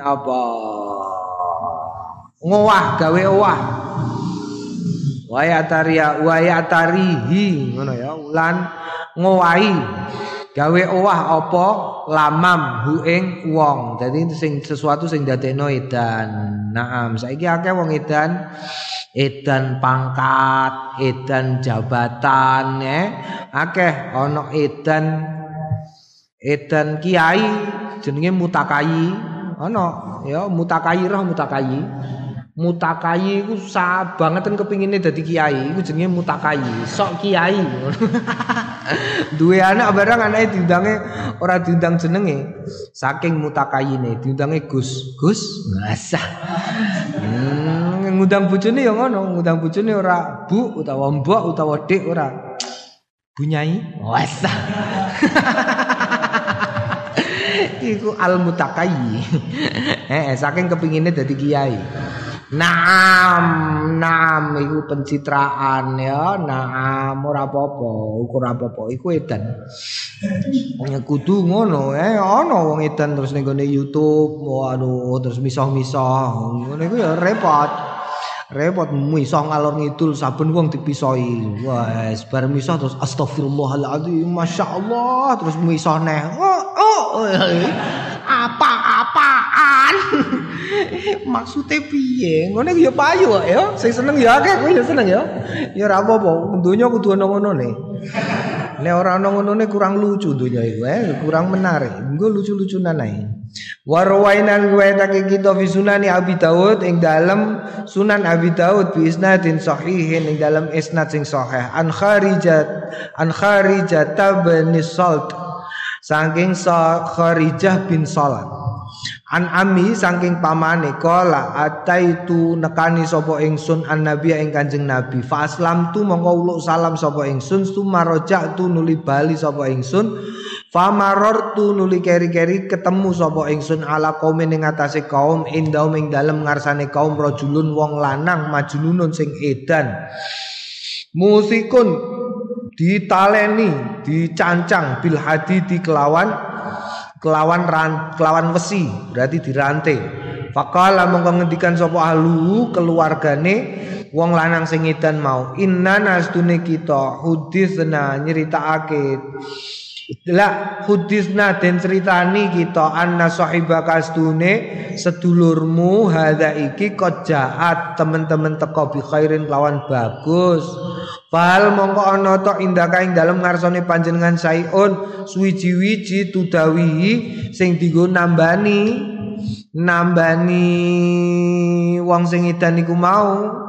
apa? Ngowah gawe owah waya taria waya tarihi ngono ya ulan ngowahi gawe owah apa? Lamam hu ing wong. Dadi sing sesuatu sing dadekno edan. Naam saiki akeh wong edan. Edan pangkat edan jabatan eh. Akeh ana edan edan kiai jenenge mutakai ana ya mutakai roh mutakayi iku sa banget kan kepingine dadi kiai. Iku jenenge mutakayi. Sok kiai. Duwe anak barang anake diundange ora diundang jenenge. Saking mutakayine diundange Gus. Gus? Ngasah hmm, ngundang bojone ya ngono. Ngundang bojone ora bu utawa mbok utawa dik ora bunyai. Wasah iku al mutakayi eh saking kepingine dadi kiai Naam, naam iku pencitraan ya. Naam ora apa-apa, ora apa-apa. Iku edan. Wong kudu ngono, eh ana wong edan terus ning YouTube, waduh terus misah-misah. Ngono iku ya repot. Repot misah ngalor ngidul saben wong dipisoi. Wes bar misah terus astagfirullahaladzim, masyaallah terus misah neh. Oh, oh, oh. apa-apaan. Maksudnya piye? Ngono ya payu kok ya. Sing seneng ya akeh kowe ya seneng ya. Ya ora apa-apa, donya kudu ana ngono-ne. Nek ora ana ngono-ne kurang lucu donya iku eh, kurang menarik. Engko lucu-lucunan ae. Warwainan riwayatake kita fi sunani Abi Daud ing dalam Sunan Abi Daud bi isnadin sahihin ing dalam isnad sing sahih an Kharijat an Kharijat bin Salt saking Kharijah bin Salat An ami saking pamane kala ataitu nekani sapa ingsun an nabi ing Kanjeng Nabi? Fa aslam tu mongko uluk salam sapa ingsun sumaroja tu nuli bali sapa ingsun. Fa marartu nuli keri-keri ketemu sapa ingsun ala kaum ing atase kaum indau ing dalem ngarsane kaum rajulun wong lanang majnunun sing edan. Musikun ditaleni dicancang bil hadidi kelawan kelawan ran, kelawan wesi berarti dirantai. Fakala mongko ngendikan sapa ahlu keluargane wong lanang sing edan mau inna nastune kita hudisna nyeritakake La hudisna den ceritani kita anna sahibaka astune sedulurmu hadza iki kojaat temen-temen teko bi khairin lawan bagus. Fal mongko ana to indaka ing dalem ngarsane panjenengan saiun suwiji-wiji tudawi sing digo nambani nambani wong sing edan iku mau.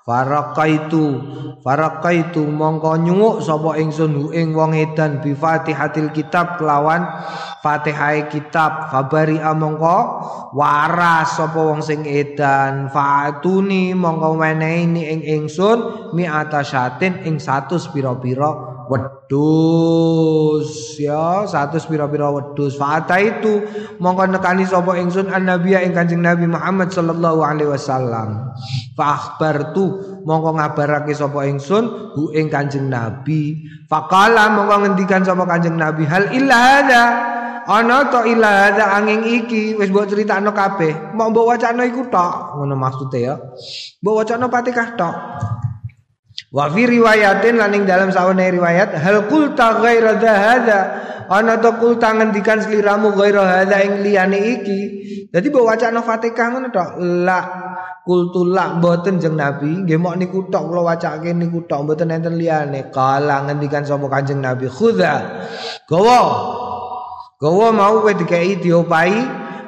Farakaitu farakaitu mongko nyunguk sapa ingsun ing wong edan bi fatihatil kitab kelawan fatihai kitab. Fabari mongko waras sapa wong sing edan. Fatuni mongko menehi ing ingsun mi atasyatin ing 100 pira-pira wedus ya satu pira-pira wedus fata itu mongko nekani sapa ingsun annabiya ing Kanjeng Nabi Muhammad sallallahu alaihi wasallam. Fa akhbartu mongko ngabarake sapa ingsun hu ing Kanjeng Nabi. Faqala mongko ngendikan sapa Kanjeng Nabi hal illa hadza? Ana to illa angin iki wis mbok critakno kabeh. Mau mbok wacana iku tok ngono maksude ya. Mbok wacana Fatihah tok Wa fi riwayatin laning dalam sawane riwayat hal qulta ghaira hadza ana to qulta ngendikan sliramu ghaira hadza ing liyane iki. Dadi mbok wacana Fatihah ngono tok. La qultu la mboten jeng Nabi nggih mok niku tok kula wacake niku tok mboten enten liyane. Kala ngendikan sapa Kanjeng Nabi khudha. Gawa. Gawa mau kowe dikai diopahi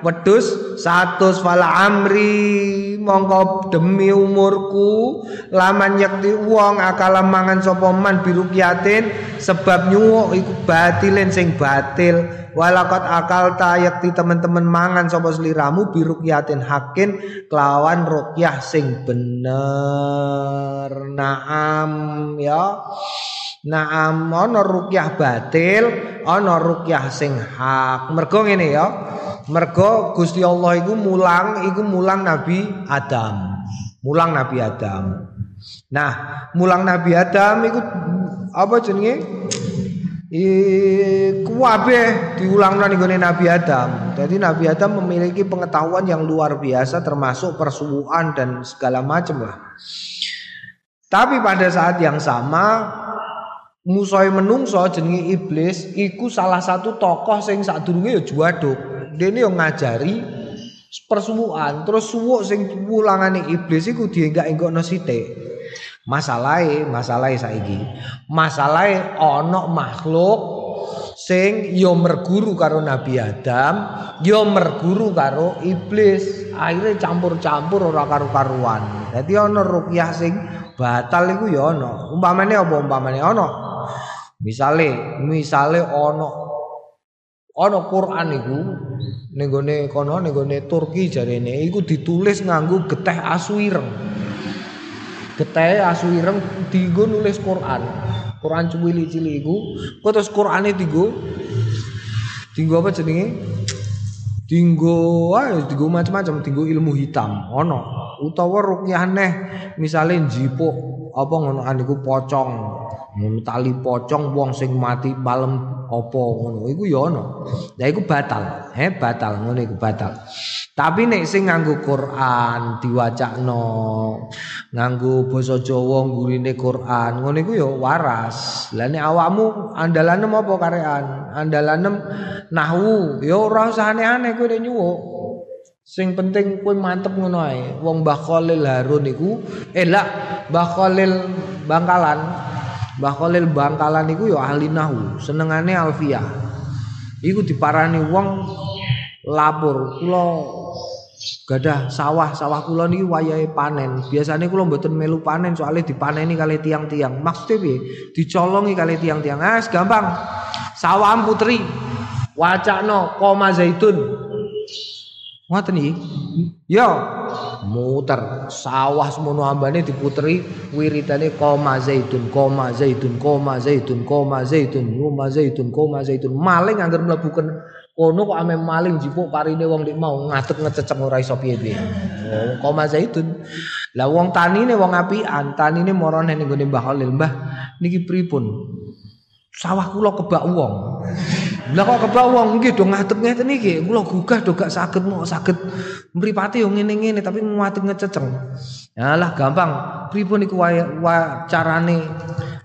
wedus satu fala amri mongko demi umurku laman yakti uang akal mangan sapa man birukiatin sebab nyuwuk iku batilin sing batil. Walakot akal yakti teman-teman mangan sapa sliramu birukiatin hakin kelawan rukyah sing bener. Naam ya Naam ana rukyah batil, ana rukyah sing hak. Mergo ngene ya. Mergo Gusti Allah iku mulang, iku mulang Nabi Adam. Mulang Nabi Adam. Nah, mulang Nabi Adam iku apa jenenge? Iku kabeh diulangno ning Nabi Adam. Jadi Nabi Adam memiliki pengetahuan yang luar biasa termasuk persubuhan dan segala macam lah. Tapi pada saat yang sama musuhe menungso jenenge iblis iku salah satu tokoh sing sadurunge ya juwaduk. Dene yo ngajari persuwukan terus suwuk sing wulangane iblis iku dienggak-enggokno sithik. Masalahe, masalahe saiki. Masalahe ana makhluk sing yo merguru karo Nabi Adam, yo merguru karo iblis. Akhirnya campur-campur ora karu-karuan. Dadi ana rukyah sing batal iku ya ana. Umpamane apa umpamane ana? Misale, misale ana ana Quran iku ning gone kono ning gone Turki jarene iku ditulis nganggo geteh asu ireng. Geteh asu ireng dienggo nulis Quran. Quran cilik-cilik iku, kok terus Qurane dienggo dienggo apa jenenge? Dinggo ae dinggo macam-macam, dinggo ilmu hitam ana utawa rukyah neh misale njipuk apa ngono aniku pocong tali pocong wong sing mati malam apa ngono? Iku ya ana. Ya iku batal. He batal. Ngono iku batal. Tapi nek sing nganggo Quran diwacakno nganggo basa Jawa gurine Quran ngono iku ya waras. Lah nek awakmu andalanem apa karean? Andalanem nahwu. Ya ora usah aneh-aneh kowe nyuwuk. Sing penting kowe mantep ngono ae. Wong Mbah Khalil Harun iku eh lak Mbah Khalil Bangkalan Mbah Khalil Bangkalan iku ya ahli nahu, senengane alfiah. Iku diparani wong lapor. Kula gadah sawah sawah kula niki wayahe panen. Biasanya kula mboten melu panen soalnya dipaneni kali tiang-tiang. Maksudnya piye? Dicolongi kali tiang-tiang. Ah gampang. Sawah putri wacana koma zaitun ngoten iki yo muter sawah semono ambane diputeri wiridane koma zaitun koma zaitun koma zaitun koma zaitun koma zaitun koma zaitun maling anggar mlebu Kono kok ame maling jipuk parine wong dik mau ngadeg ngececek ora iso piye-piye. Oh, koma zaitun. Lah wong tanine wong apian, tanine morone ning gone Mbah Khalil. Mbah niki pripun? Sawah kula kebak wong. Lah kok kebak wong nggih do ngadeg ngeten iki. Kula gugah do gak saged mau saged mripate yo ngene-ngene tapi ngadeg ngececeng. Yalah gampang. Pripun niku carane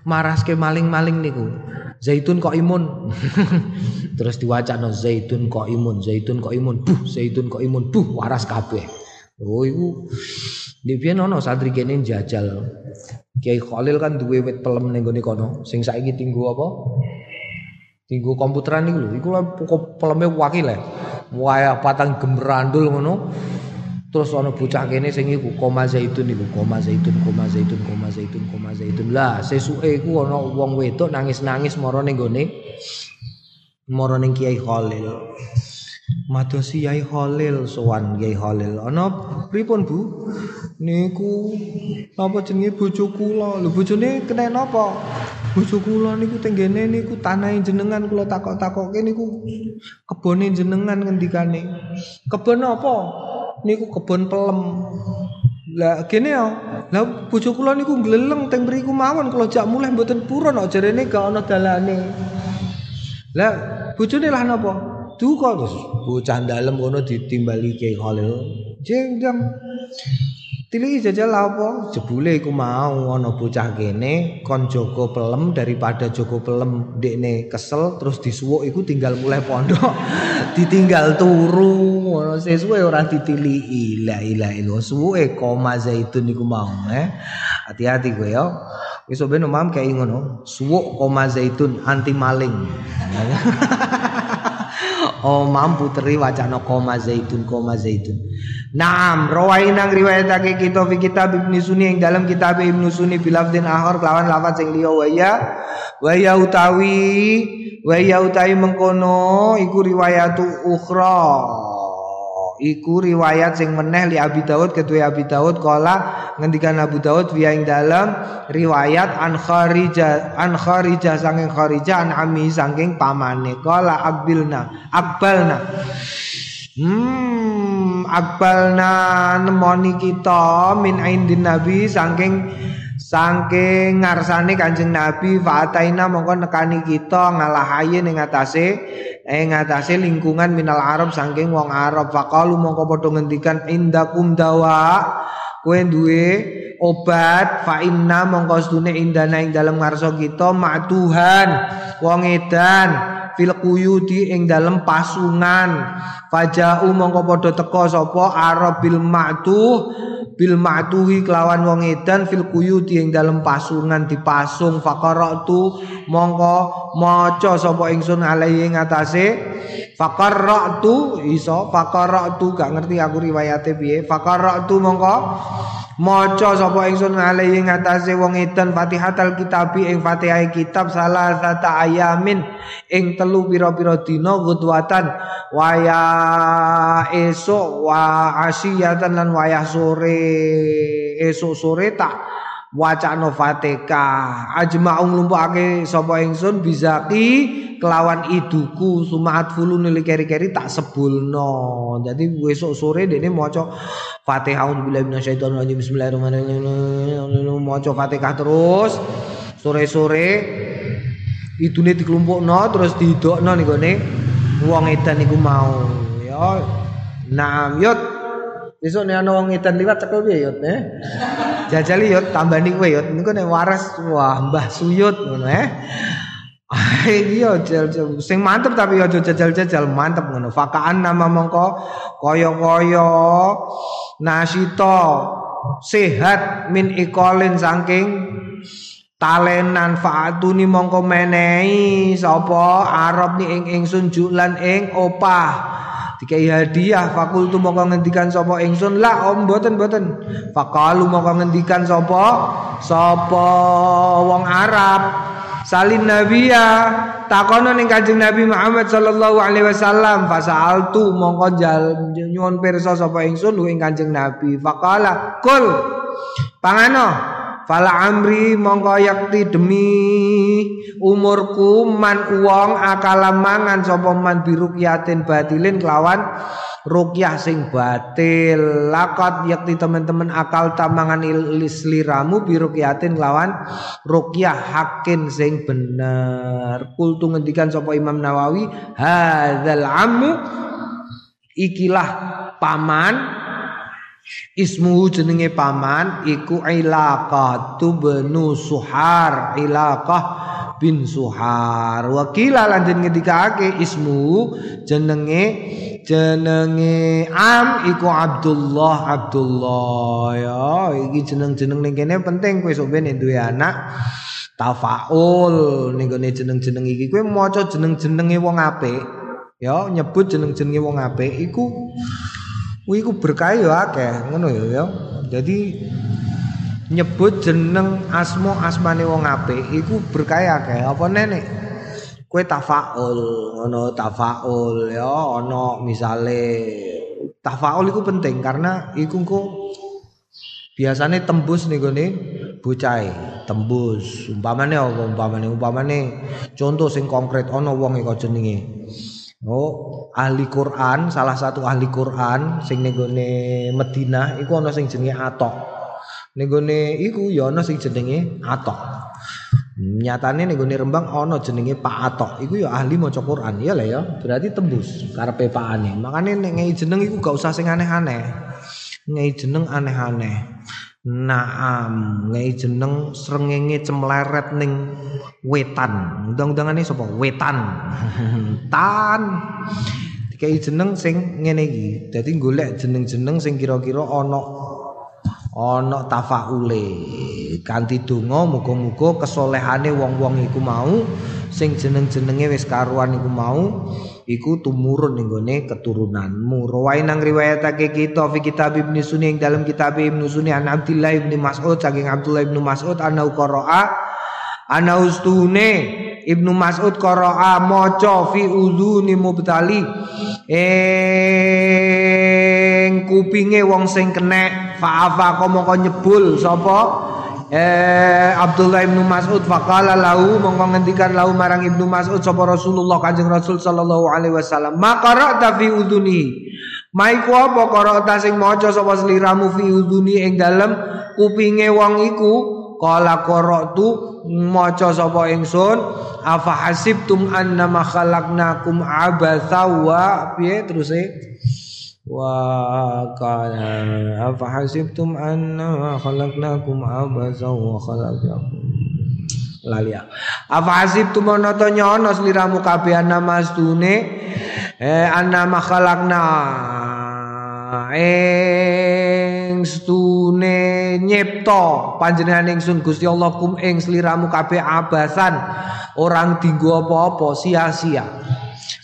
maraske maling-maling niku? Zaitun kok imun. Terus diwacana zaitun kok imun, zaitun kok imun, buh, zaitun kok imun, buh, waras kabeh. Oh iku di pian ono santri kene jajal. Kiai Khalil kan duwe wit pelem ning gone kono, sing saiki tinggu apa? Tinggu komputeran niku lho, iku lho peleme wakil ya. Wayah patang gemerandul ngono. Terus ana bocah kene sing iku koma zaitun iku koma zaitun koma zaitun koma zaitun koma zaitun. Lah sesuke iku ana wong wedok nangis-nangis mara ning gone mara ning Kiai Khalil. Madosi Yai Khalil sowan Yai Khalil. Ana pripun Bu? Niku napa jenenge bojo kula? Lho bojone kena napa? Bojo kula niku tenggene niku tanahe jenengan kula takok-takoke niku kebone jenengan ngendikane. Kebon apa? niku kebon pelem. Lah kene ya. Lah bojo kula niku gleleng teng mriku mawon kula jak mulih mboten purun kok jarene gak ana dalane. Lah bojone lah napa? Duka terus bocah dalem kono ditimbali Kiai Khalil. Jeng Tili jajal apa? Jebule iku mau ana bocah kene kon Joko pelem daripada Joko pelem dekne kesel terus disuwuk iku tinggal mulai pondok. Ditinggal turu ngono sesuwe ora ditiliki. La ilaha illallah. Suwuke koma zaitun iku mau eh. Hati-hati kowe ya. Wis ben mam kayak ngono. Suwuk koma zaitun anti maling. oh mampu teri wacana koma zaitun koma zaitun. Naam rawaina riwayatake kita fi kitab Ibnu Sunni yang dalam kitab Ibnu Sunni bilafdin akhir kelawan lafaz sing liya waya waya utawi waya utawi mengkono iku riwayatu ukhra iku riwayat sing meneh li Abi Daud kedua Abi Daud kala ngendikan Abu Daud via ing dalam riwayat an Kharija an Kharija saking Kharija an Ami saking pamane. Kala akbilna akbalna. Hmm, akbalna nemoni kita min indin nabi saking saking ngarsane Kanjeng Nabi fa'ataina mongko nekani kita ngalahaye ning atase ing atase lingkungan minal Arab saking wong Arab. Faqalu mongko padha ngendikan indakum dawa kowe duwe obat fa inna mongko sedune indana ing dalem ngarsa kita ma'tuhan wong edan fil quyudi ing dalem pasungan. Fajau mongko padha teka sapa? Arab bil ma'tuh bil ma'tuhi kelawan wong edan fil quyudi ing dalem pasungan dipasung. Faqaratu mongko maca sapa ingsun alai ing atase. Faqaratu iso faqaratu gak ngerti aku riwayate piye. Faqaratu mongko Maca sapa ingsun alaihi ngatasé wong edan Fatihatul Kitabi ing Fatihah kitab salah sata ayamin ing telu pira-pira dina gudwatan waya esuk wa asyiyatan lan wayah sore esuk sore tak wacana Fatihah. Ajma'u nglumpukake sapa ingsun bizaki kelawan iduku sumaat fulu nili keri-keri tak sebulno. Jadi besok sore dene maca Fatihah auzubillahi minasyaitonir rajim bismillahirrahmanirrahim. Maca Fatihah terus sore-sore idune dikelompokno terus didokno ning gone wong edan iku mau. Ya Naam yut besok nek ana wong edan liwat cekel piye yut eh? Jajali yut tambani kowe yut niku nek waras wah Mbah Suyut ngono eh? Iya jajal sing mantep tapi aja jajal-jajal mantep ngono. Fakaan nama mongko kaya-kaya nasito sehat min ikolin saking talenan faatuni mongko menehi sapa Arab ni ing ingsun julan ing opah dikai hadiah fakultu moko ngendikan sapa ingsun. La om boten boten. Fakalu moko ngendikan sapa sapa wong Arab. Salin nabiya takono ning Kanjeng Nabi Muhammad sallallahu alaihi wasallam fasaltu mongko jal nyuwun pirsa sapa ingsun ing Kanjeng Nabi. Faqala kul. Pangano Fala amri mongko yakti demi umurku man uang akala mangan sapa man birukyatin batilin kelawan rukyah sing batil. Lakot yakti teman-teman akal tamangan ilis liramu birukyatin kelawan rukyah hakin sing bener. Kultu ngendikan sapa Imam Nawawi hadzal amu ikilah paman Ismu jenenge paman iku Ilaqah benu Suhar Ilaqah bin Suhar. Wakila lanjut ngendikake ismu jenenge jenenge am iku Abdullah Abdullah. Ya iki jeneng-jeneng ning kene penting kowe sok ben duwe anak. Tafaul ning gone jeneng-jeneng iki kowe maca jeneng-jenenge wong apik. Ya nyebut jeneng-jenenge wong apik iku Wih ku berkah ya akeh ngono ya ya. Jadi nyebut jeneng asmo asmane wong apik iku berkah akeh. Apa nenek? Kue tafaul ngono tafaul ya ono misale tafaul iku penting karena iku kok biasanya tembus nih gone bocah tembus umpamane apa umpamane umpamane contoh sing konkret ono wong iku jenenge Oh, ahli Quran, salah satu ahli Quran sing negone Medina iku ana sing jenenge Atok. Negone iku ya ana sing jenenge Atok. Nyatane negone Rembang ana jenenge Pak Atok. Iku ya ahli maca Quran. Iya lah ya, berarti tembus karepe pakane. Makane nek ngei jeneng iku gak usah sing aneh-aneh. Ngei jeneng aneh-aneh. Naam, ngei jeneng srengenge cemleret ning wetan. Undang-undangane sapa? Wetan. Tan. Dikai jeneng sing ngene iki. Dadi golek jeneng-jeneng sing kira-kira ana ana tafaule. Kanthi donga muga-muga kesolehane wong-wong iku mau sing jeneng-jenenge wis karuan iku mau iku tumurun ning gone keturunanmu. Rawai nang riwayatake kita fi kitab Ibnu Sunni ing dalam kitab Ibnu Sunni an Abdullah bin Mas'ud saking Abdullah bin Mas'ud ana qara'a ana ustune Ibnu Mas'ud qara'a maca fi udhuni mubtali ing kupinge wong sing kenek fa'afa mongko nyebul sapa eh Abdullah bin Mas'ud faqala lahu mongko lahu marang Ibnu Mas'ud sapa Rasulullah Kanjeng Rasul sallallahu alaihi wasallam maqara'ta fi udhuni Maiku apa qara'ta sing maca sapa sliramu fi udhuni ing dalem? Kupinge wong iku. Kala qara'tu maca sapa ingsun afa hasibtum annama khalaqnakum abatha wa piye terus e وقال أفحسبتم أنما خلقناكم عبثا وخلقناكم lali ya. Apa hasib tu mono to nyono sliramu kabeh ana mastune eh ana makhalakna ing stune nyipta panjenengan ingsun Gusti Allah kum ing sliramu kabeh abasan orang dinggo apa-apa sia-sia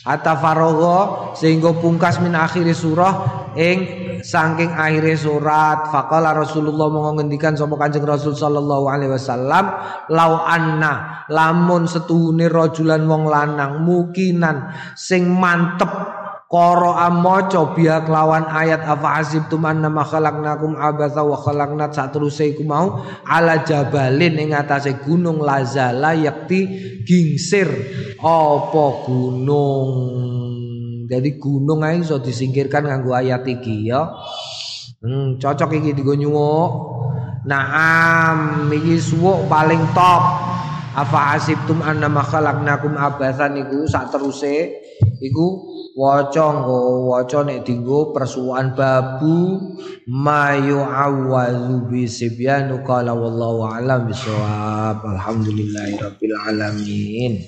Hatta faragha sehingga pungkas min akhir surah ing saking akhir surat. Faqala Rasulullah mau ngendikan sapa Kanjeng Rasul sallallahu alaihi wasallam lau anna lamun setuhune rajulan wong lanang mukinan sing mantep Koro amoco biak lawan ayat apa asib tuman nama khalaqnakum abatha wa khalaqnat sateruse iku mau ala jabalin ing atase gunung lazala yakti gingsir apa gunung. Jadi gunung ae iso disingkirkan nganggo ayat iki ya. Hmm, cocok iki digo nyuwuk. Naam iki suwuk paling top. Afa asibtum annama khalaqnakum abathan iku sak teruse iku waca nggo waca nek dinggo persuwan babu mayu awazu bi sibyanu qala wallahu alam bisawab alhamdulillahirabbil alamin